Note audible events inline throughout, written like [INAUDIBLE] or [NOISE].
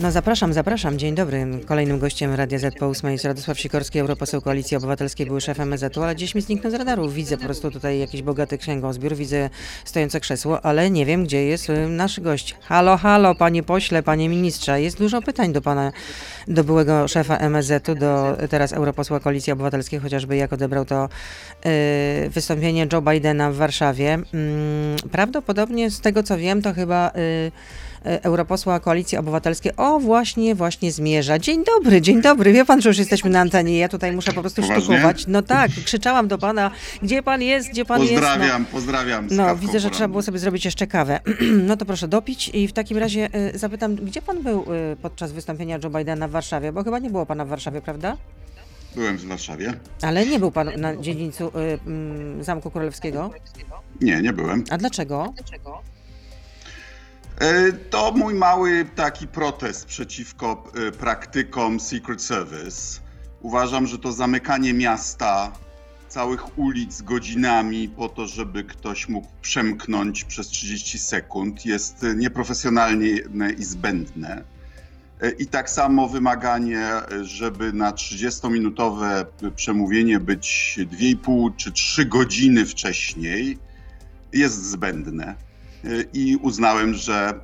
No zapraszam, zapraszam. Dzień dobry. Kolejnym gościem Radia Z po 8 jest Radosław Sikorski, europoseł Koalicji Obywatelskiej, były szef MSZ-u, ale gdzieś mi zniknął z radaru. Widzę po prostu tutaj jakiś bogaty księgozbiór, widzę stojące krzesło, ale nie wiem, gdzie jest y, nasz gość. Halo, halo, panie pośle, panie ministrze. Jest dużo pytań do pana, do byłego szefa MSZ-u, do teraz europosła Koalicji Obywatelskiej, chociażby jak odebrał to y, wystąpienie Joe Bidena w Warszawie. Mm, prawdopodobnie z tego, co wiem, to chyba... Y, europosła Koalicji Obywatelskiej. O, właśnie, właśnie zmierza. Dzień dobry, dzień dobry. Wie pan, że już jesteśmy na antenie. Ja tutaj muszę po prostu Poważnie? sztukować. No tak, krzyczałam do pana, gdzie pan jest, gdzie pan Pozdrawiam, jest. No. pozdrawiam. No, widzę, że trzeba było sobie zrobić jeszcze kawę. [CLEARS THROAT] No to proszę dopić i w takim razie y, zapytam, gdzie pan był y, podczas wystąpienia Joe Bidena w Warszawie? Bo chyba nie było pana w Warszawie, prawda? Byłem w Warszawie. Ale nie był pan na dziedzińcu y, mm, Zamku Królewskiego. Nie, nie byłem. A dlaczego? E, To mój mały taki protest przeciwko e, praktykom Secret Service. Uważam, że to zamykanie miasta, całych ulic godzinami po to, żeby ktoś mógł przemknąć przez 30 sekund jest e, nieprofesjonalne i zbędne. E, I tak samo wymaganie, e, żeby na 30-minutowe przemówienie być 2,5 czy 3 godziny wcześniej, jest zbędne. E, I uznałem, że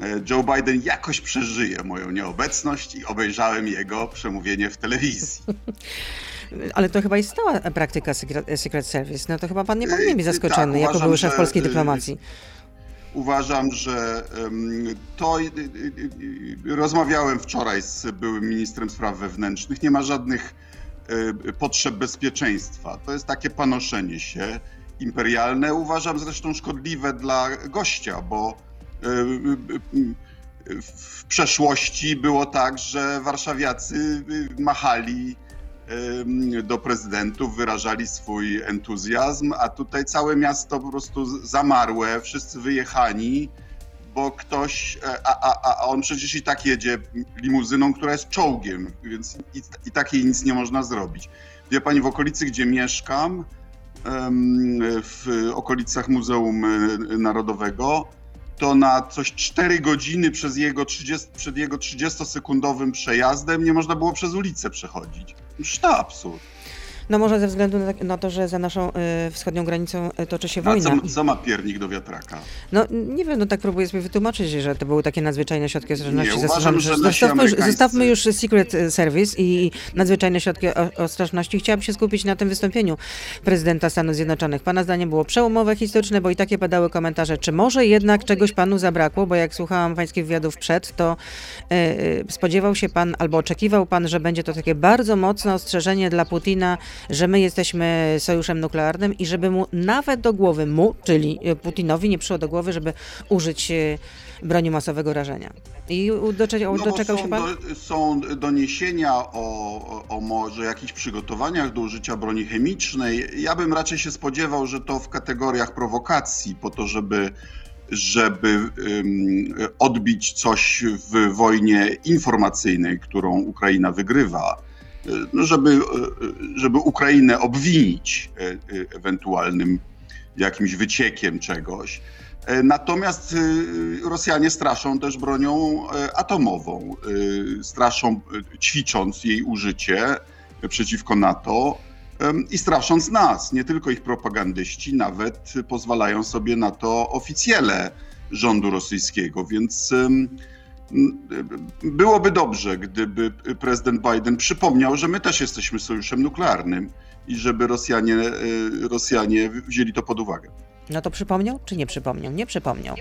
e, Joe Biden jakoś przeżyje moją nieobecność i obejrzałem jego przemówienie w telewizji. [LAUGHS] Ale to chyba jest stała praktyka Secret, Service. No to chyba pan nie powinien być zaskoczony tak, jako uważam, były szef polskiej dyplomacji. Uważam, że to. Rozmawiałem wczoraj z byłym ministrem spraw wewnętrznych. Nie ma żadnych potrzeb bezpieczeństwa. To jest takie panoszenie się imperialne. Uważam zresztą szkodliwe dla gościa, bo y, y, y, w przeszłości było tak, że warszawiacy machali do prezydentów, wyrażali swój entuzjazm, a tutaj całe miasto po prostu zamarłe, wszyscy wyjechani, bo ktoś, e, a, a, a on przecież i tak jedzie limuzyną, która jest czołgiem, więc i, i takiej nic nie można zrobić. Wie pani, w okolicy, gdzie mieszkam, w okolicach Muzeum e, Narodowego, to na coś 4 godziny przez jego 30, przed jego 30-sekundowym przejazdem nie można było przez ulicę przechodzić. Już to absurd. No może ze względu na, na to, że za naszą y, wschodnią granicą y, toczy się A wojna. co, co ma piernik do wiatraka? No nie wiem, no tak próbuję sobie wytłumaczyć, że to były takie nadzwyczajne środki ostrożności. Nie, Zastrzeżam, uważam, że zostawmy, już, zostawmy już Secret Service i nadzwyczajne środki ostrożności. Chciałabym się skupić na tym wystąpieniu prezydenta Stanów Zjednoczonych. Pana zdanie było przełomowe, historyczne, bo i takie padały komentarze, czy może jednak czegoś panu zabrakło, bo jak słuchałam pańskich wywiadów przed, to y, y, spodziewał się pan albo oczekiwał pan, że będzie to takie bardzo mocne ostrzeżenie dla Putina, że my jesteśmy sojuszem nuklearnym i żeby mu nawet do głowy, mu, czyli Putinowi, nie przyszło do głowy, żeby użyć y, broni masowego rażenia. I u- docze- No doczekał są, się pan? do, są doniesienia o, o, może jakichś przygotowaniach do użycia broni chemicznej. Ja bym raczej się spodziewał, że to w kategoriach prowokacji, po to, żeby, żeby ym, odbić coś w wojnie informacyjnej, którą Ukraina wygrywa. No żeby, y, żeby Ukrainę obwinić y, y, ewentualnym jakimś wyciekiem czegoś. E, Natomiast Rosjanie straszą też bronią e, atomową. Straszą, ćwicząc jej użycie przeciwko NATO i strasząc nas. Nie tylko ich propagandyści, nawet pozwalają sobie na to oficjele rządu rosyjskiego. Więc byłoby dobrze, gdyby prezydent Biden przypomniał, że my też jesteśmy sojuszem nuklearnym i żeby Rosjanie, y, Rosjanie wzięli to pod uwagę. No to przypomniał, czy nie przypomniał? Nie przypomniał.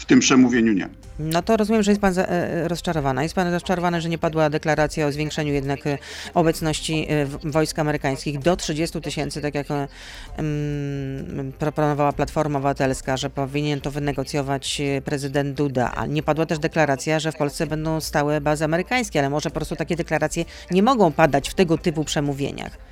W tym przemówieniu nie. No to rozumiem, że jest pan za, e, rozczarowany. Jest pan rozczarowany, że nie padła deklaracja o zwiększeniu jednak e, obecności e, wojsk amerykańskich do 30 tysięcy, tak jak e, mm, proponowała Platforma Obywatelska, że powinien to wynegocjować e, prezydent Duda. A nie padła też deklaracja, że w Polsce będą stałe bazy amerykańskie, ale może po prostu takie deklaracje nie mogą padać w tego typu przemówieniach.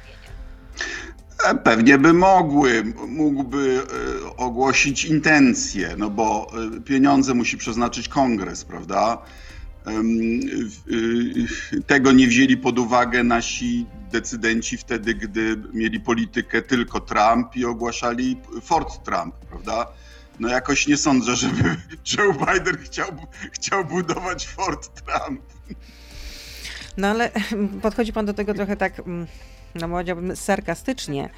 E, Pewnie by mogły, mógłby e, ogłosić intencje, no bo e, pieniądze musi przeznaczyć kongres, prawda? Tego nie wzięli pod uwagę nasi decydenci wtedy, gdy mieli politykę tylko Trump i ogłaszali Fort Trump, prawda? no jakoś nie sądzę, żeby [LAUGHS] Joe Biden chciał, chciał budować Fort Trump. No ale podchodzi pan do tego trochę tak, mm, no powiedziałbym sarkastycznie,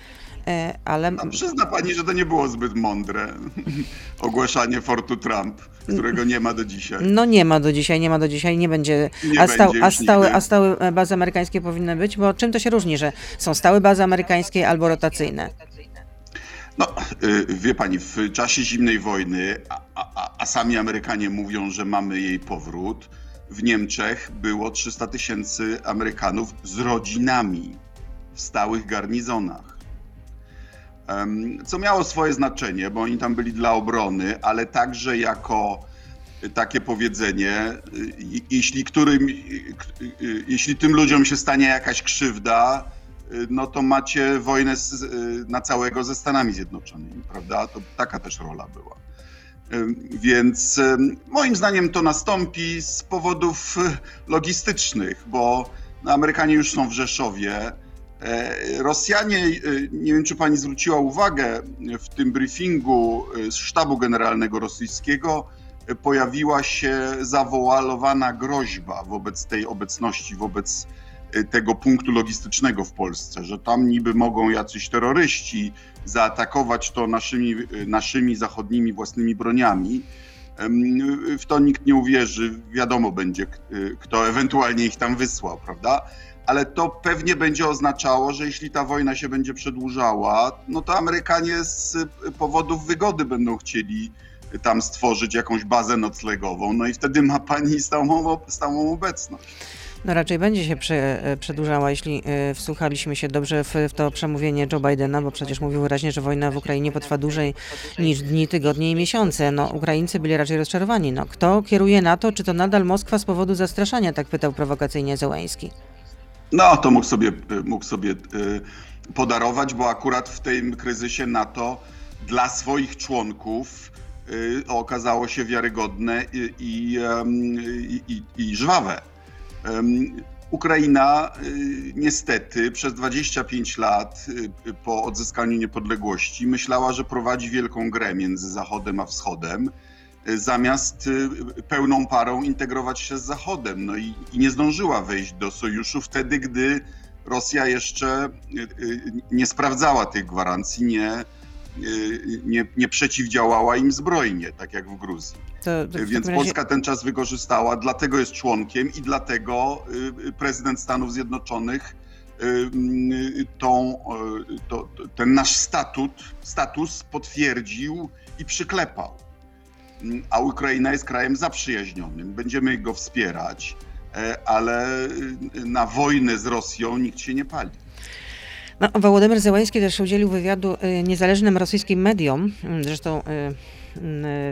e, ale... No, przyzna pani, że to nie było zbyt mądre [LAUGHS] ogłaszanie Fortu Trump, którego nie ma do dzisiaj. No nie ma do dzisiaj, nie ma do dzisiaj, nie będzie. Nie a, stał, będzie a, stałe, nigdy. a stałe bazy amerykańskie powinny być? Bo czym to się różni, że są stałe bazy amerykańskie albo rotacyjne? No, y, wie pani, w czasie zimnej wojny, a, a, a sami Amerykanie mówią, że mamy jej powrót, w Niemczech było 300 tysięcy Amerykanów z rodzinami stałych garnizonach. Co miało swoje znaczenie, bo oni tam byli dla obrony, ale także jako y, takie powiedzenie, y, jeśli, którym, y, jeśli tym ludziom się stanie jakaś krzywda, no to macie wojnę z, na całego ze Stanami Zjednoczonymi, prawda? To taka też rola była. Więc moim zdaniem to nastąpi z powodów logistycznych, bo Amerykanie już są w Rzeszowie. E, Rosjanie, y, nie wiem czy pani zwróciła uwagę, w tym briefingu y, z sztabu generalnego rosyjskiego pojawiła się zawoalowana groźba wobec tej obecności, wobec tego punktu logistycznego w Polsce, że tam niby mogą jacyś terroryści zaatakować to naszymi, naszymi zachodnimi własnymi broniami. W to nikt nie uwierzy, wiadomo będzie, kto ewentualnie ich tam wysłał, prawda? Ale to pewnie będzie oznaczało, że jeśli ta wojna się będzie przedłużała, no to Amerykanie z y, powodów wygody będą chcieli tam stworzyć jakąś bazę noclegową, no i wtedy ma pani stałą, stałą obecność. No raczej będzie się e, przedłużała, jeśli e, wsłuchaliśmy się dobrze w, to przemówienie Joe Bidena, bo przecież mówił wyraźnie, że wojna w Ukrainie potrwa dłużej niż dni, tygodnie i miesiące. No, Ukraińcy byli raczej rozczarowani. No, kto kieruje na to, czy to nadal Moskwa z powodu zastraszania, tak pytał prowokacyjnie Zełęński. No, to mógł sobie, mógł sobie y, podarować, bo akurat w tym kryzysie NATO dla swoich członków y, okazało się wiarygodne i, i, i, i, żwawe. Ukraina y, niestety przez 25 lat po odzyskaniu niepodległości myślała, że prowadzi wielką grę między Zachodem a Wschodem zamiast y, pełną parą integrować się z Zachodem. No i, i nie zdążyła wejść do sojuszu wtedy, gdy Rosja jeszcze y, y, nie sprawdzała tych gwarancji, nie, y, nie, nie przeciwdziałała im zbrojnie, tak jak w Gruzji. To, to Więc razie- Polska ten czas wykorzystała, dlatego jest członkiem i dlatego y, prezydent Stanów Zjednoczonych y, y, tą, y, to, ten nasz statut, status potwierdził i przyklepał. A Ukraina jest krajem zaprzyjaźnionym. Będziemy go wspierać, e, ale y, na wojnę z Rosją nikt się nie pali. No, Wołodymyr Zełański też udzielił wywiadu y, niezależnym rosyjskim mediom. Zresztą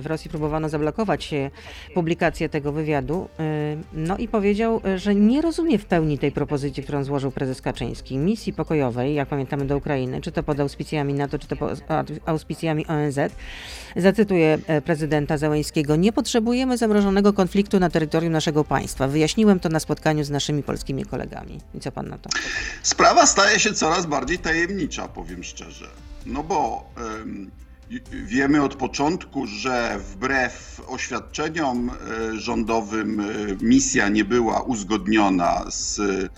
w Rosji próbowano zablokować y, publikację tego wywiadu. Y, No i powiedział, y, że nie rozumie w pełni tej propozycji, którą złożył prezes Kaczyński. Misji pokojowej, jak pamiętamy, do Ukrainy, czy to pod auspicjami NATO, czy to pod auspicjami ONZ. Zacytuję e, prezydenta Zełańskiego. Nie potrzebujemy zamrożonego konfliktu na terytorium naszego państwa. Wyjaśniłem to na spotkaniu z naszymi polskimi kolegami. I co pan na to? Sprawa staje się coraz bardziej tajemnicza, powiem szczerze. No bo wiemy od początku, że wbrew oświadczeniom e, rządowym e, misja nie była uzgodniona z e,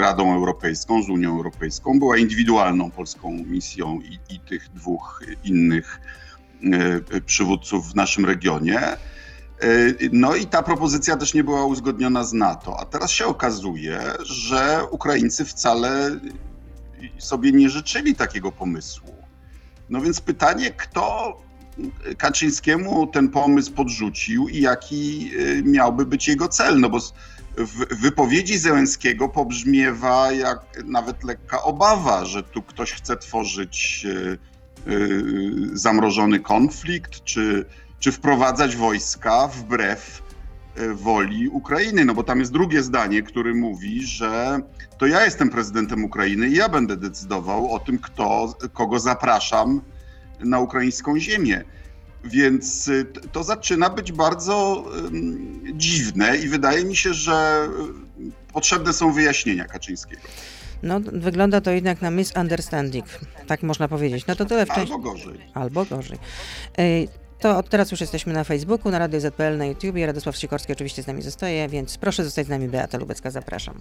Radą Europejską, z Unią Europejską. Była indywidualną polską misją i, i tych dwóch innych przywódców w naszym regionie. No i ta propozycja też nie była uzgodniona z NATO. A teraz się okazuje, że Ukraińcy wcale sobie nie życzyli takiego pomysłu. No więc pytanie, kto Kaczyńskiemu ten pomysł podrzucił i jaki y, miałby być jego cel? No bo w wypowiedzi Zełenskiego pobrzmiewa jak nawet lekka obawa, że tu ktoś chce tworzyć y, y, zamrożony konflikt, czy, czy wprowadzać wojska wbrew woli Ukrainy. No bo tam jest drugie zdanie, które mówi, że to ja jestem prezydentem Ukrainy i ja będę decydował o tym, kto, kogo zapraszam na ukraińską ziemię. Więc y, to zaczyna być bardzo ym, dziwne i wydaje mi się, że y, potrzebne są wyjaśnienia Kaczyńskiego. No, wygląda to jednak na misunderstanding, tak można powiedzieć. No to tyle. Albo gorzej. Albo gorzej. To od teraz już jesteśmy na Facebooku, na Radio ZPL, na YouTubie. Radosław Sikorski oczywiście z nami zostaje, więc proszę zostać z nami. Beata Lubecka, zapraszam.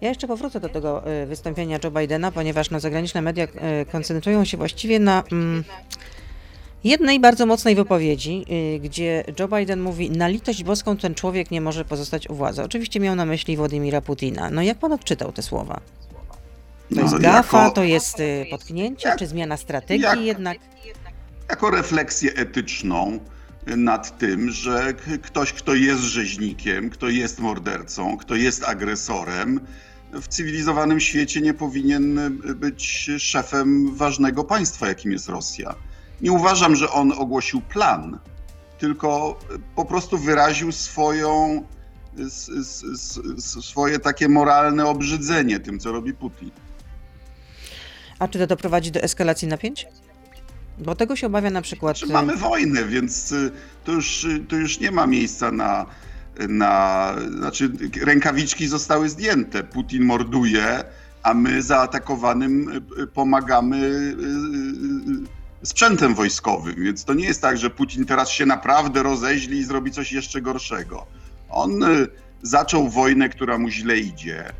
Ja jeszcze powrócę do tego y, wystąpienia Joe Bidena, ponieważ no, zagraniczne media y, koncentrują się właściwie na mm, jednej bardzo mocnej wypowiedzi, y, gdzie Joe Biden mówi, na litość boską ten człowiek nie może pozostać u władzy. Oczywiście miał na myśli Władimira Putina. No jak pan odczytał te słowa? To jest No, gafa, jako- to jest potknięcie, czy zmiana strategii jak- jednak? Jako refleksję etyczną nad tym, że ktoś, kto jest rzeźnikiem, kto jest mordercą, kto jest agresorem, w cywilizowanym świecie nie powinien być szefem ważnego państwa, jakim jest Rosja. Nie uważam, że on ogłosił plan, tylko po prostu wyraził swoją, swoje takie moralne obrzydzenie tym, co robi Putin. A czy to doprowadzi do eskalacji napięć? Bo tego się obawia na przykład. Znaczy, mamy wojnę, więc y, to już, y, to już nie ma miejsca na, na. Znaczy, rękawiczki zostały zdjęte. Putin morduje, a my zaatakowanym y, y, pomagamy y, y, y, sprzętem wojskowym. Więc to nie jest tak, że Putin teraz się naprawdę rozeźli i zrobi coś jeszcze gorszego. On y, zaczął wojnę, która mu źle idzie.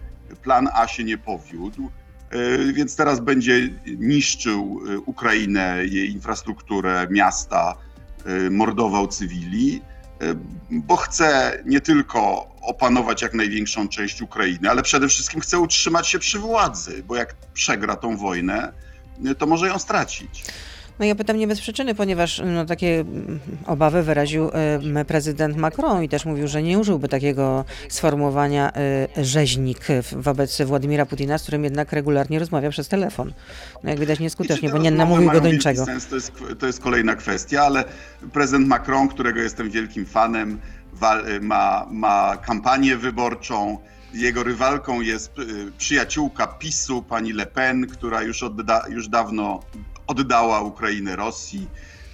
Plan A się nie powiódł. Y, Więc teraz będzie niszczył y, Ukrainę, jej infrastrukturę, miasta, y, mordował cywili, bo chce nie tylko opanować jak największą część Ukrainy, ale przede wszystkim chce utrzymać się przy władzy, bo jak przegra tą wojnę, to może ją stracić. No ja pytam nie bez przyczyny, ponieważ no, takie mm, obawy wyraził em, prezydent Macron i też mówił, że nie użyłby takiego sformułowania y, rzeźnik wobec Władimira Putina, z którym jednak regularnie rozmawia przez telefon. No jak widać nieskutecznie, te bo nie rozmowy namówił go do niczego. Sens, to, jest, to jest kolejna kwestia, ale prezydent Macron, którego jestem wielkim fanem, wal, ma, ma kampanię wyborczą. Jego rywalką jest y, przyjaciółka PiSu, pani Le Pen, która już, odda, już dawno oddała Ukrainę Rosji.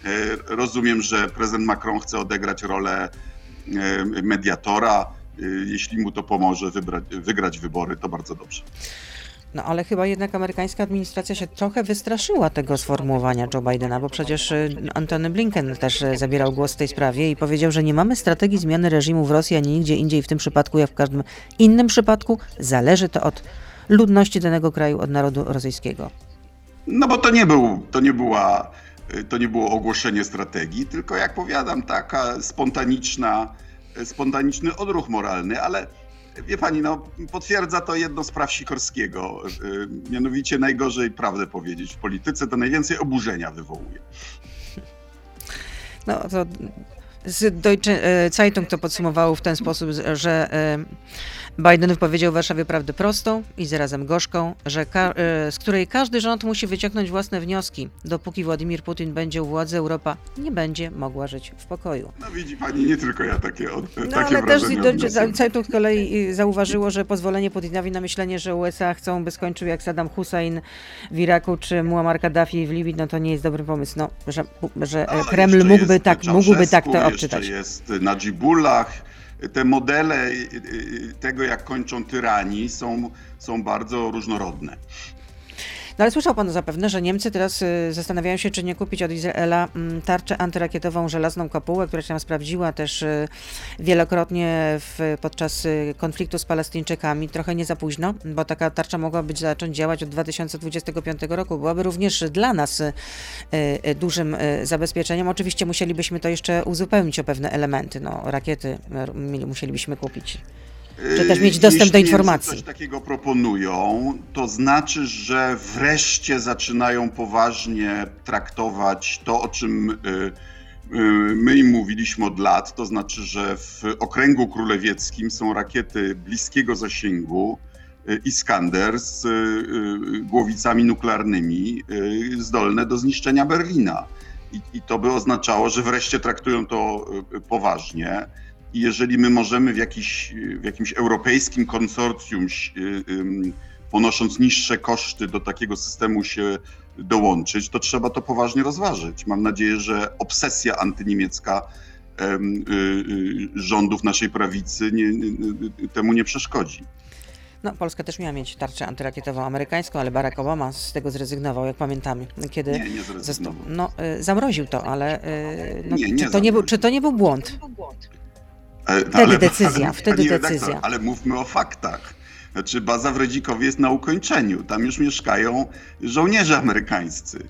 Y, Rozumiem, że prezydent Macron chce odegrać rolę y, mediatora. Y, Jeśli mu to pomoże wybrać, wygrać wybory, to bardzo dobrze. No ale chyba jednak amerykańska administracja się trochę wystraszyła tego sformułowania Joe Bidena, bo przecież Antony Blinken też zabierał głos w tej sprawie i powiedział, że nie mamy strategii zmiany reżimu w Rosji ani nigdzie indziej w tym przypadku, jak w każdym innym przypadku. Zależy to od ludności danego kraju, od narodu rosyjskiego. No bo to nie, był, to, nie była, to nie było ogłoszenie strategii, tylko jak powiadam, taka spontaniczna, spontaniczny odruch moralny, ale wie pani, no, potwierdza to jedno z praw Sikorskiego. y, Mianowicie najgorzej prawdę powiedzieć w polityce, to najwięcej oburzenia wywołuje. No to z Deutsche Zeitung to podsumowało w ten sposób, że Biden wypowiedział w Warszawie prawdę prostą i zarazem gorzką, że ka- e, z której każdy rząd musi wyciągnąć własne wnioski. Dopóki Władimir Putin będzie u władzy, Europa nie będzie mogła żyć w pokoju. No widzi pani, nie tylko ja takie, od, No takie ale też. Zeitung z kolei y, zauważyło, że pozwolenie Putinowi na myślenie, że USA chcą, by skończył jak Saddam Hussein w Iraku czy Muammar Kaddafi w Libii, no to nie jest dobry pomysł. No, że, że e, No, Kreml mógłby tak, mógłby tak to odczytać. Jeszcze jest Najibullah. Te modele tego, jak kończą tyranii, są, są bardzo różnorodne. No ale słyszał pan zapewne, że Niemcy teraz y, zastanawiają się, czy nie kupić od Izraela mm, tarczę antyrakietową żelazną kopułę, która się tam sprawdziła też y, wielokrotnie w, podczas y, konfliktu z Palestyńczykami. Trochę nie za późno, bo taka tarcza mogła być zacząć działać od 2025 roku. Byłaby również dla nas dużym zabezpieczeniem. Oczywiście musielibyśmy to jeszcze uzupełnić o pewne elementy. No, rakiety musielibyśmy kupić. Czy też mieć dostęp Jeśli do informacji. coś takiego proponują, to znaczy, że wreszcie zaczynają poważnie traktować to, o czym y, y, my im mówiliśmy od lat. To znaczy, że w okręgu królewieckim są rakiety bliskiego zasięgu y, Iskander z y, y, głowicami nuklearnymi y, zdolne do zniszczenia Berlina. I, I to by oznaczało, że wreszcie traktują to y, poważnie. I jeżeli my możemy w, jakiś, w jakimś europejskim konsorcjum, y, ponosząc niższe koszty do takiego systemu się dołączyć, to trzeba to poważnie rozważyć. Mam nadzieję, że obsesja antyniemiecka em, y, y, rządów naszej prawicy nie, temu nie przeszkodzi. No, Polska też miała mieć tarczę antyrakietową amerykańską, ale Barack Obama z tego zrezygnował, jak pamiętamy. Kiedy Nie, nie zrezygnował. no, zamroził to, ale no, Nie, nie czy, to nie był, czy to nie był błąd? Wtedy decyzja, wtedy pani redaktor, decyzja. Ale mówmy o faktach. Znaczy, baza w Redzikowie jest na ukończeniu. Tam już mieszkają żołnierze amerykańscy.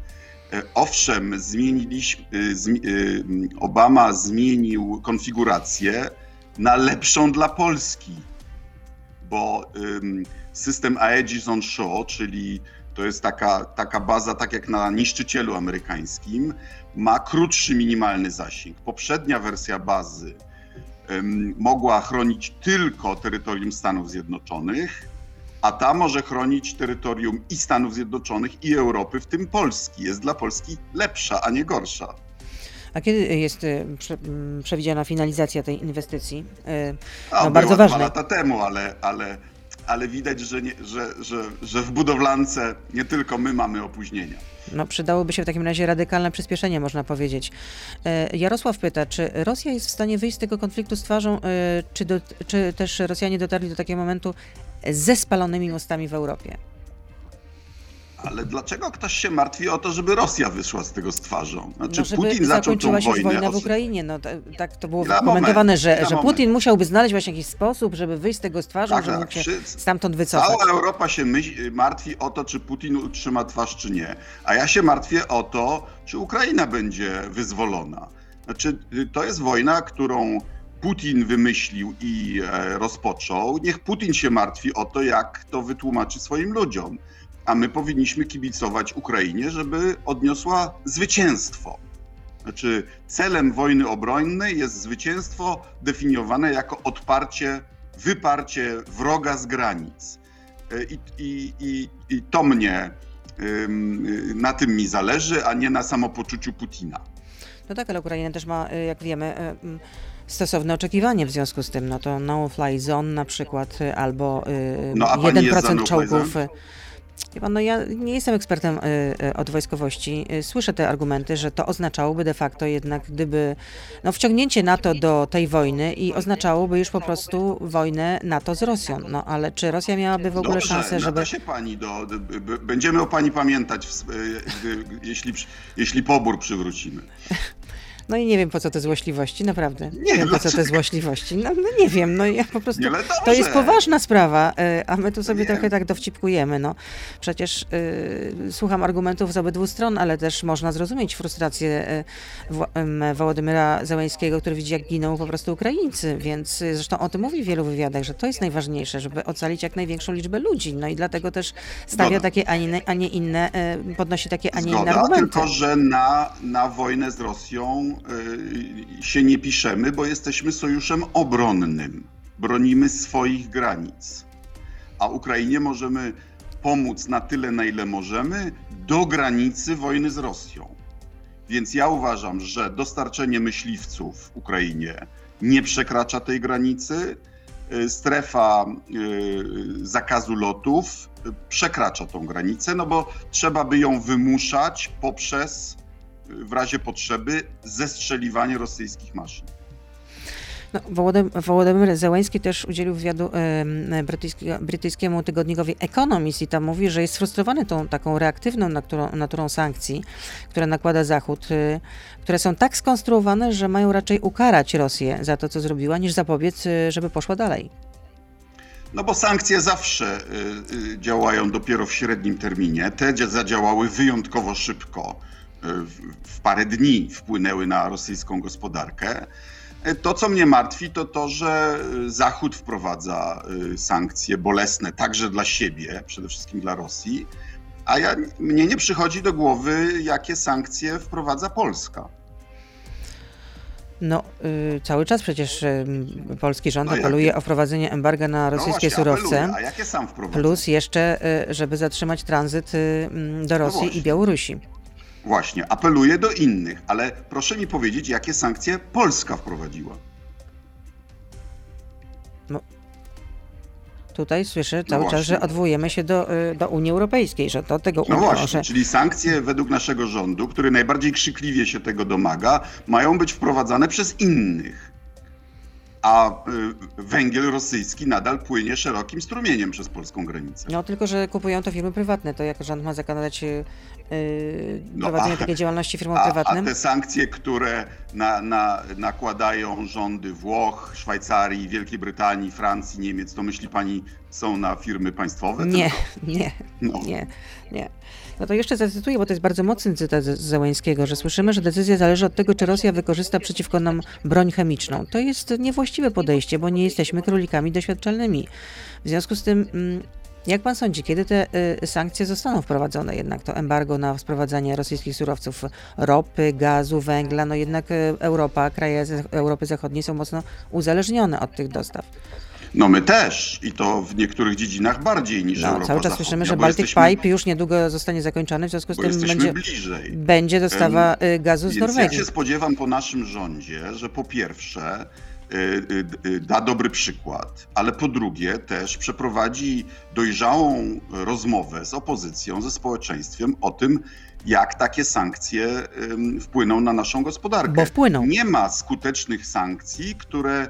E, Owszem, zmieniliśmy, e, e, Obama zmienił konfigurację na lepszą dla Polski, bo system Aegis on Shore, czyli to jest taka, taka baza, tak jak na niszczycielu amerykańskim, ma krótszy minimalny zasięg. Poprzednia wersja bazy mogła chronić tylko terytorium Stanów Zjednoczonych, a ta może chronić terytorium i Stanów Zjednoczonych, i Europy, w tym Polski. Jest dla Polski lepsza, a nie gorsza. A kiedy jest przewidziana finalizacja tej inwestycji? A, No, bardzo była ważne. dwa lata temu, ale, ale, ale widać, że, nie, że, że, że w budowlance nie tylko my mamy opóźnienia. No, przydałoby się w takim razie radykalne przyspieszenie, można powiedzieć. E, Jarosław pyta, czy Rosja jest w stanie wyjść z tego konfliktu z twarzą, e, czy, do, czy też Rosjanie dotarli do takiego momentu ze spalonymi mostami w Europie? Ale dlaczego ktoś się martwi o to, żeby Rosja wyszła z tego z twarzą? Znaczy, No, żeby Putin zaczął tą się wojnę. wojna w Ukrainie. No, ta- tak to było komentowane, moment, że, że moment. Putin musiałby znaleźć właśnie jakiś sposób, żeby wyjść z tego z twarzą, Tak, żeby tak, się stamtąd wycofać. Cała Europa się martwi o to, czy Putin utrzyma twarz, czy nie. A ja się martwię o to, czy Ukraina będzie wyzwolona. Znaczy, to jest wojna, którą Putin wymyślił i e, rozpoczął. Niech Putin się martwi o to, jak to wytłumaczy swoim ludziom. A my powinniśmy kibicować Ukrainie, żeby odniosła zwycięstwo. Znaczy, celem wojny obronnej jest zwycięstwo definiowane jako odparcie, wyparcie wroga z granic. I, i, i, i to mnie, na tym mi zależy, a nie na samopoczuciu Putina. No tak, ale Ukraina też ma, y, jak wiemy, y, mm, stosowne oczekiwanie w związku z tym. No to no-fly zone na przykład, y, albo No, a pani jest za 1% no-fly czołgów. zone? No ja nie jestem ekspertem y, y, od wojskowości. Y, Słyszę te argumenty, że to oznaczałoby de facto jednak, gdyby no, wciągnięcie NATO do tej wojny i oznaczałoby już po prostu wojnę NATO z Rosją. No ale czy Rosja miałaby w ogóle Dobrze, szansę, żeby... się pani do, będziemy o pani pamiętać, jeśli, jeśli pobór przywrócimy. [LAUGHS] No i nie wiem po co te złośliwości, naprawdę. Nie, Nie, wiem po co te dlaczego? złośliwości. No, no nie wiem, no ja po prostu... Nie, To jest poważna sprawa, y, a my tu sobie Wiem. trochę tak dowcipkujemy. No. Przecież y, słucham argumentów z obydwu stron, ale też można zrozumieć frustrację y, Wołodymyra Zełańskiego, który widzi, jak giną po prostu Ukraińcy. Więc zresztą o tym mówi w wielu wywiadach, że to jest najważniejsze, żeby ocalić jak największą liczbę ludzi. No i dlatego też stawia Zgoda. takie, a nie, a nie inne, podnosi takie, a nie inne Zgoda, argumenty. tylko że na, na wojnę z Rosją się nie piszemy, bo jesteśmy sojuszem obronnym. Bronimy swoich granic. A Ukrainie możemy pomóc na tyle, na ile możemy, do granicy wojny z Rosją. Więc ja uważam, że dostarczenie myśliwców Ukrainie nie przekracza tej granicy. Y, Strefa y, zakazu lotów y, przekracza tą granicę, no bo trzeba by ją wymuszać poprzez, y, w razie potrzeby, zestrzeliwanie rosyjskich maszyn. No, Wołodym, Wołodymyr Zełański też udzielił wywiadu em, brytyjskiego, brytyjskiemu tygodnikowi Economist i tam mówi, że jest sfrustrowany tą taką reaktywną naturą, naturą sankcji, które nakłada Zachód, y, które są tak skonstruowane, że mają raczej ukarać Rosję za to, co zrobiła, niż zapobiec, y, żeby poszła dalej. No bo sankcje zawsze y, działają dopiero w średnim terminie. Te dzia- zadziałały wyjątkowo szybko. W, parę dni wpłynęły na rosyjską gospodarkę. To, co mnie martwi, to to, że Zachód wprowadza y, sankcje bolesne także dla siebie, przede wszystkim dla Rosji, a ja, mnie nie przychodzi do głowy, jakie sankcje wprowadza Polska. No, y, cały czas przecież y, polski rząd No jakie? apeluje o wprowadzenie embarga na No rosyjskie właśnie, surowce. apeluję, A jakie sam wprowadza? Plus jeszcze, żeby zatrzymać tranzyt do Rosji i właśnie. Białorusi. Właśnie, apeluję do innych, ale proszę mi powiedzieć, jakie sankcje Polska wprowadziła. Tutaj słyszę cały czas, właśnie. że odwołujemy się do, y, do Unii Europejskiej, że to tego No właśnie, może. czyli sankcje według naszego rządu, który najbardziej krzykliwie się tego domaga, mają być wprowadzane przez innych. A y, węgiel rosyjski nadal płynie szerokim strumieniem przez polską granicę. No tylko, że kupują to firmy prywatne, to jak rząd ma zakładać yy, No, prowadzenie a- takiej działalności firmom A, a prywatnym? te sankcje, które na, na, nakładają rządy Włoch, Szwajcarii, Wielkiej Brytanii, Francji, Niemiec, to myśli pani są na firmy państwowe? Nie, Tylko? nie, No. nie, nie. No to jeszcze zacytuję, bo to jest bardzo mocny cytat z Zełańskiego, że słyszymy, że decyzja zależy od tego, czy Rosja wykorzysta przeciwko nam broń chemiczną. To jest niewłaściwe podejście, bo nie jesteśmy królikami doświadczalnymi. W związku z tym, mm, jak pan sądzi, kiedy te y, sankcje zostaną wprowadzone, jednak to embargo na sprowadzanie rosyjskich surowców ropy, gazu, węgla, no jednak y, Europa, kraje Europy Zachodniej są mocno uzależnione od tych dostaw. No my też i to w niektórych dziedzinach bardziej niż No, Europa cały czas słyszymy, że Baltic jesteśmy, Pipe już niedługo zostanie zakończony, w związku z tym będzie, bliżej. będzie dostawa y, gazu z Więc ja Norwegii. się spodziewam po naszym rządzie, że po pierwsze y, y, da dobry przykład, ale po drugie też przeprowadzi dojrzałą rozmowę z opozycją, ze społeczeństwem o tym, jak takie sankcje wpłyną na naszą gospodarkę. Bo wpłyną. Nie ma skutecznych sankcji, które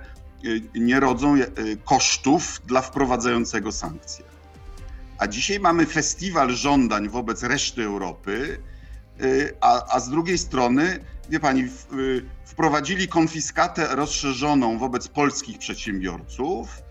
nie rodzą y, kosztów dla wprowadzającego sankcje. A dzisiaj mamy festiwal żądań wobec reszty Europy, y, a, a z drugiej strony, wie pani, y, wprowadzili konfiskatę rozszerzoną wobec polskich przedsiębiorców,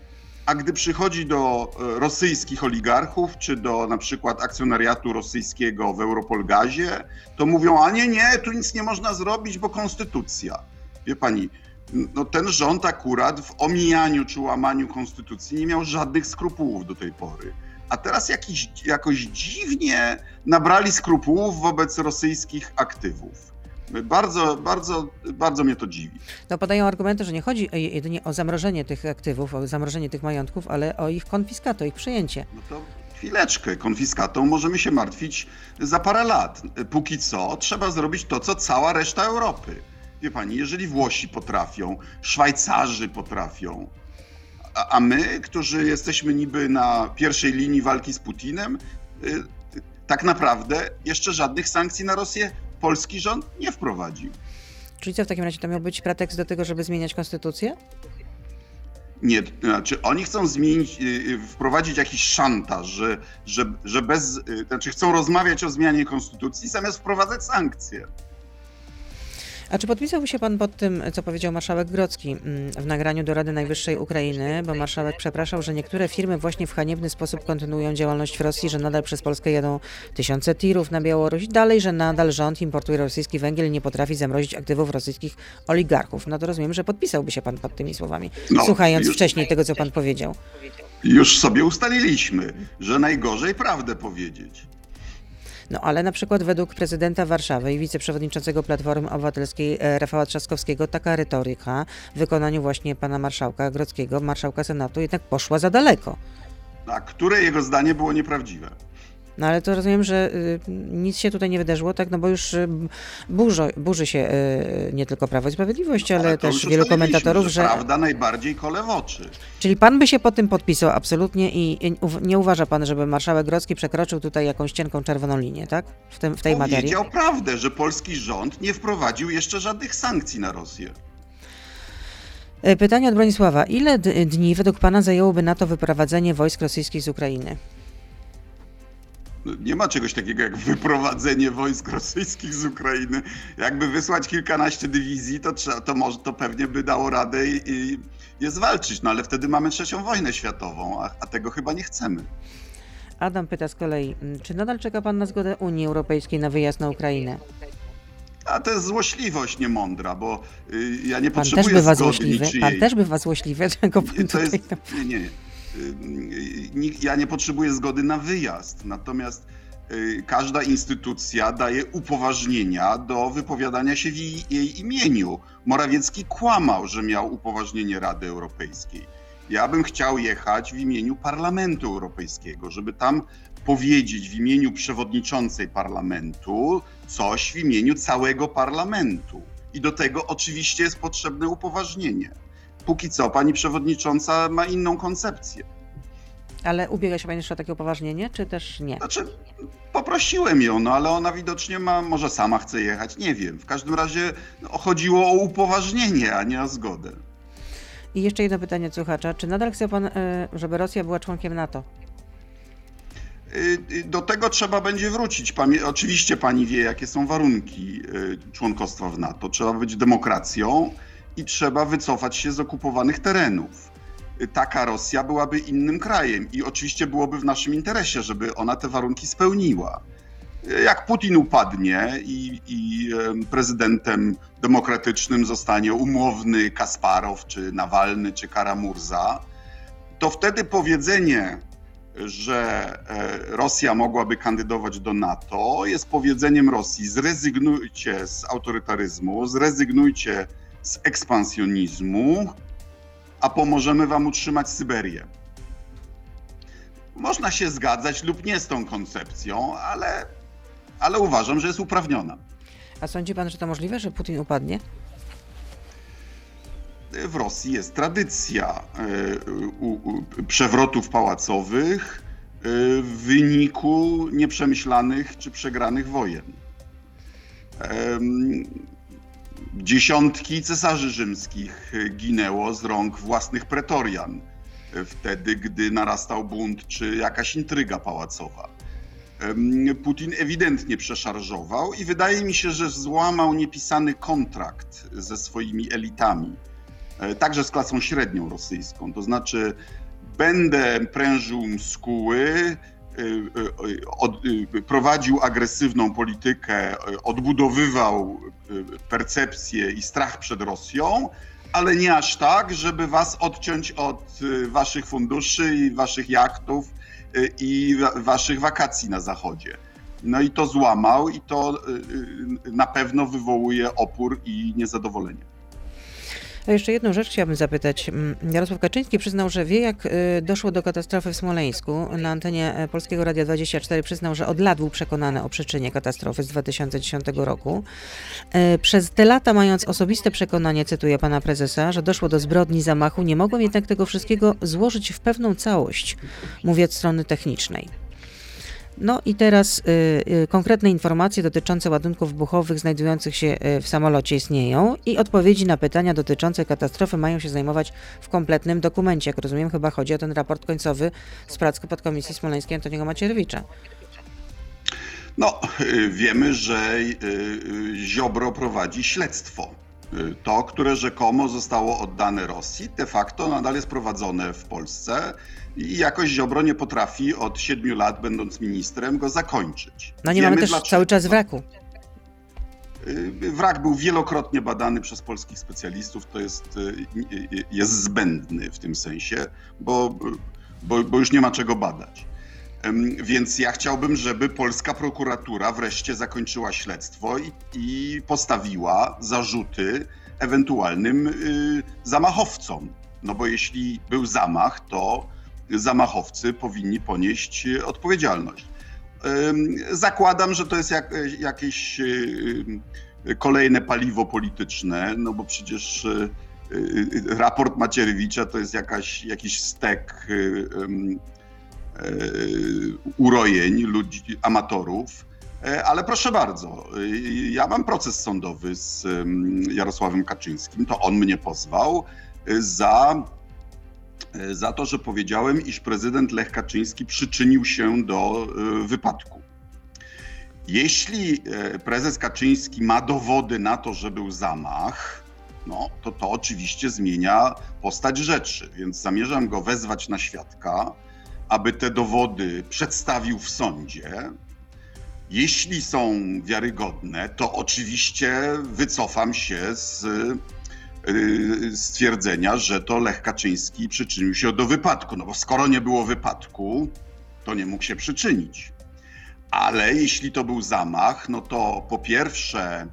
a gdy przychodzi do y, rosyjskich oligarchów, czy do na przykład akcjonariatu rosyjskiego w Europolgazie, to mówią, a nie, nie, tu nic nie można zrobić, bo konstytucja. Wie pani, no ten rząd akurat w omijaniu czy łamaniu konstytucji nie miał żadnych skrupułów do tej pory. A teraz jakiś, jakoś dziwnie nabrali skrupułów wobec rosyjskich aktywów. Bardzo, bardzo, bardzo mnie to dziwi. No podają argumenty, że nie chodzi o- jedynie o zamrożenie tych aktywów, o zamrożenie tych majątków, ale o ich konfiskatę, ich przejęcie. No to chwileczkę, konfiskatą możemy się martwić za parę lat. Póki co trzeba zrobić to, co cała reszta Europy. Wie pani, jeżeli Włosi potrafią, Szwajcarzy potrafią, a, a my, którzy jesteśmy niby na pierwszej linii walki z Putinem, y, tak naprawdę jeszcze żadnych sankcji na Rosję polski rząd nie wprowadził. Czyli co w takim razie to miał być pretekst do tego, żeby zmieniać konstytucję? Nie, znaczy oni chcą zmienić, y, y, wprowadzić jakiś szantaż, że, że, że bez, znaczy chcą rozmawiać o zmianie konstytucji zamiast wprowadzać sankcje. A czy podpisałby się pan pod tym, co powiedział marszałek Grocki mm, w nagraniu do Rady Najwyższej Ukrainy, bo marszałek przepraszał, że niektóre firmy właśnie w haniebny sposób kontynuują działalność w Rosji, że nadal przez Polskę jadą tysiące tirów na Białoruś, dalej, że nadal rząd importuje rosyjski węgiel i nie potrafi zamrozić aktywów rosyjskich oligarchów. No to rozumiem, że podpisałby się pan pod tymi słowami, No, słuchając już- wcześniej tego, co pan powiedział. Już sobie ustaliliśmy, że najgorzej prawdę powiedzieć. No ale na przykład według prezydenta Warszawy i wiceprzewodniczącego Platformy Obywatelskiej e, Rafała Trzaskowskiego taka retoryka w wykonaniu właśnie pana marszałka Grodzkiego, marszałka Senatu jednak poszła za daleko. A które jego zdanie było nieprawdziwe? No ale to rozumiem, że y, nic się tutaj nie wydarzyło, tak, no bo już y, burzo, burzy się y, nie tylko Prawo i Sprawiedliwość, ale, No, to też już wielu komentatorów, że... Prawda najbardziej kole w oczy. Czyli pan by się pod tym podpisał absolutnie i, nie uważa pan, żeby marszałek Grodzki przekroczył tutaj jakąś cienką czerwoną linię, tak? W, tym, w tej materii? Powiedział prawdę, że polski rząd nie wprowadził jeszcze żadnych sankcji na Rosję. E, Pytanie od Bronisława. Ile dni według Pana zajęłoby na to wyprowadzenie wojsk rosyjskich z Ukrainy? No, Nie ma czegoś takiego jak wyprowadzenie wojsk rosyjskich z Ukrainy. Jakby wysłać kilkanaście dywizji, to, trzeba, to, może, to pewnie by dało radę i, i je zwalczyć. No ale wtedy mamy trzecią wojnę światową, a, a tego chyba nie chcemy. Adam pyta z kolei, m, czy nadal czeka Pan na zgodę Unii Europejskiej na wyjazd na Ukrainę? A to jest złośliwość niemądra, bo y, ja nie Pan potrzebuję też bywa zgody złośliwy. Pan też bywa złośliwy, [LAUGHS] czego Pan To jest, nie, nie. Y, y, Ja nie potrzebuję zgody na wyjazd, natomiast y, każda instytucja daje upoważnienia do wypowiadania się w jej, jej imieniu. Morawiecki kłamał, że miał upoważnienie Rady Europejskiej. Ja bym chciał jechać w imieniu Parlamentu Europejskiego, żeby tam powiedzieć w imieniu przewodniczącej parlamentu coś w imieniu całego parlamentu. I do tego oczywiście jest potrzebne upoważnienie. Póki co pani przewodnicząca ma inną koncepcję. Ale ubiega się Pan jeszcze o takie upoważnienie, czy też nie? Znaczy, poprosiłem ją, no ale ona widocznie ma, może sama chce jechać, nie wiem. W każdym razie no, chodziło o upoważnienie, a nie o zgodę. I jeszcze jedno pytanie od słuchacza. Czy nadal chce pan, e, żeby Rosja była członkiem NATO? Y, Do tego trzeba będzie wrócić. Oczywiście pani wie, jakie są warunki y, członkostwa w NATO. Trzeba być demokracją i trzeba wycofać się z okupowanych terenów. Taka Rosja byłaby innym krajem i oczywiście byłoby w naszym interesie, żeby ona te warunki spełniła. Jak Putin upadnie i, i em, prezydentem demokratycznym zostanie umowny Kasparow, czy Nawalny, czy Karamurza, to wtedy powiedzenie, że e, Rosja mogłaby kandydować do NATO, jest powiedzeniem Rosji: zrezygnujcie z autorytaryzmu, zrezygnujcie z ekspansjonizmu, a pomożemy wam utrzymać Syberię. Można się zgadzać lub nie z tą koncepcją, ale, ale uważam, że jest uprawniona. A sądzi pan, że to możliwe, że Putin upadnie? w Rosji jest tradycja e, przewrotów pałacowych e, w wyniku nieprzemyślanych czy przegranych wojen. Dziesiątki cesarzy rzymskich ginęło z rąk własnych pretorian, e, wtedy gdy narastał bunt czy jakaś intryga pałacowa. Putin ewidentnie przeszarżował i wydaje mi się, że złamał niepisany kontrakt ze swoimi elitami e, także z klasą średnią rosyjską. To znaczy, będę prężył muskuły, e, od, e, prowadził agresywną politykę, odbudowywał percepcję i strach przed Rosją, ale nie aż tak, żeby was odciąć od waszych funduszy i waszych jachtów i wa- waszych wakacji na zachodzie. No i to złamał i to na pewno wywołuje opór i niezadowolenie. Jeszcze jedną rzecz chciałabym zapytać. Mm, Jarosław Kaczyński przyznał, że wie, jak y, doszło do katastrofy w Smoleńsku. Na antenie e, Polskiego Radia 24 przyznał, że od lat był przekonany o przyczynie katastrofy z 2010 roku. E, Przez te lata, mając osobiste przekonanie, cytuję pana prezesa, że doszło do zbrodni zamachu, nie mogłem jednak tego wszystkiego złożyć w pewną całość, mówię od strony technicznej. No i teraz y, y, konkretne informacje dotyczące ładunków wybuchowych znajdujących się y, w samolocie istnieją i odpowiedzi na pytania dotyczące katastrofy mają się znajmować w kompletnym dokumencie. Jak rozumiem, chyba chodzi o ten raport końcowy z prac podkomisji smoleńskiej Antoniego Macierewicza. No, wiemy, że Ziobro prowadzi śledztwo. Y, To, które rzekomo zostało oddane Rosji, de facto nadal jest prowadzone w Polsce i jakoś Ziobro nie potrafi od siedmiu lat, będąc ministrem, go zakończyć. No nie Wiemy mamy też dlaczego. cały czas wraku. Y, Wrak był wielokrotnie badany przez polskich specjalistów, to jest, y, y, jest zbędny w tym sensie, bo, bo, bo już nie ma czego badać. Więc ja chciałbym, żeby polska prokuratura wreszcie zakończyła śledztwo i, i postawiła zarzuty ewentualnym y, zamachowcom. No bo jeśli był zamach, to zamachowcy powinni ponieść odpowiedzialność. Zakładam, że to jest jak, jakieś y, y, kolejne paliwo polityczne, no bo przecież y, raport Macierewicza to jest jakaś, jakiś stek urojeń ludzi, amatorów. E, Ale proszę bardzo, y, ja mam proces sądowy z Jarosławem Kaczyńskim. To on mnie pozwał za e, za to, że powiedziałem, iż prezydent Lech Kaczyński przyczynił się do e, wypadku. Jeśli e, prezes Kaczyński ma dowody na to, że był zamach, no to to oczywiście zmienia postać rzeczy, więc zamierzam go wezwać na świadka, aby te dowody przedstawił w sądzie. Jeśli są wiarygodne, to oczywiście wycofam się z y, stwierdzenia, że to Lech Kaczyński przyczynił się do wypadku. No bo skoro nie było wypadku, to nie mógł się przyczynić. Ale jeśli to był zamach, no to po pierwsze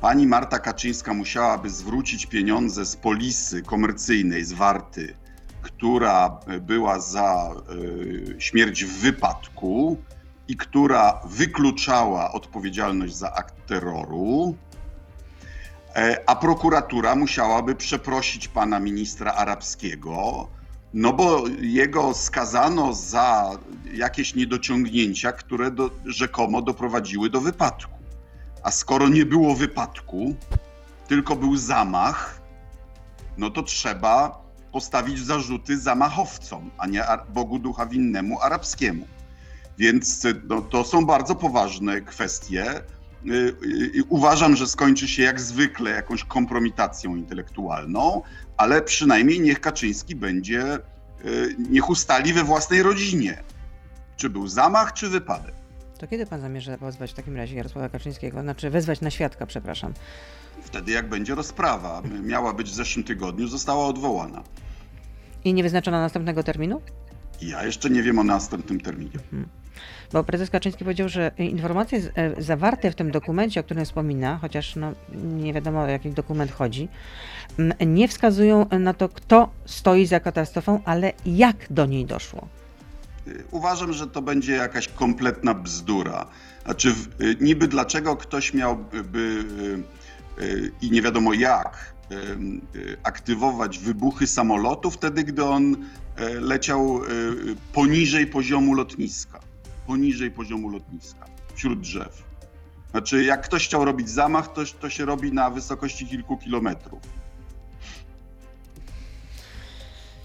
pani Marta Kaczyńska musiałaby zwrócić pieniądze z polisy komercyjnej, z Warty, która była za y, śmierć w wypadku i która wykluczała odpowiedzialność za akt terroru. E, A prokuratura musiałaby przeprosić pana ministra arabskiego, no bo jego skazano za jakieś niedociągnięcia, które do, rzekomo doprowadziły do wypadku. A skoro nie było wypadku, tylko był zamach, no to trzeba postawić zarzuty zamachowcom, a nie Bogu ducha winnemu arabskiemu. Więc y, no, to są bardzo poważne kwestie. Y, y, Uważam, że skończy się jak zwykle jakąś kompromitacją intelektualną, ale przynajmniej niech Kaczyński będzie, niech ustali we własnej rodzinie, czy był zamach, czy wypadek. To kiedy pan zamierza pozwać w takim razie Jarosława Kaczyńskiego? Znaczy wezwać na świadka, przepraszam. Wtedy, jak będzie rozprawa, miała być w zeszłym tygodniu, została odwołana. I nie wyznaczono następnego terminu? Ja jeszcze nie wiem o następnym terminie. Bo prezes Kaczyński powiedział, że informacje e, zawarte w tym dokumencie, o którym wspomina, chociaż no, nie wiadomo o jaki dokument chodzi, nie wskazują na to, kto stoi za katastrofą, ale jak do niej doszło. Y, Uważam, że to będzie jakaś kompletna bzdura. Znaczy, y, niby dlaczego ktoś miałby y, i nie wiadomo jak aktywować wybuchy samolotu wtedy, gdy on y, leciał y, y, poniżej poziomu lotniska. Poniżej poziomu lotniska, wśród drzew. Znaczy, jak ktoś chciał robić zamach, to, to się robi na wysokości kilku kilometrów.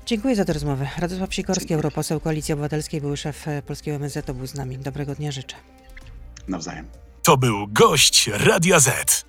Dziękuję za tę rozmowę. Radosław Sikorski, europoseł Koalicji Obywatelskiej, były szef e, polskiego MSZ, był z nami. Dobrego dnia życzę. Nawzajem. To był gość Radia Z.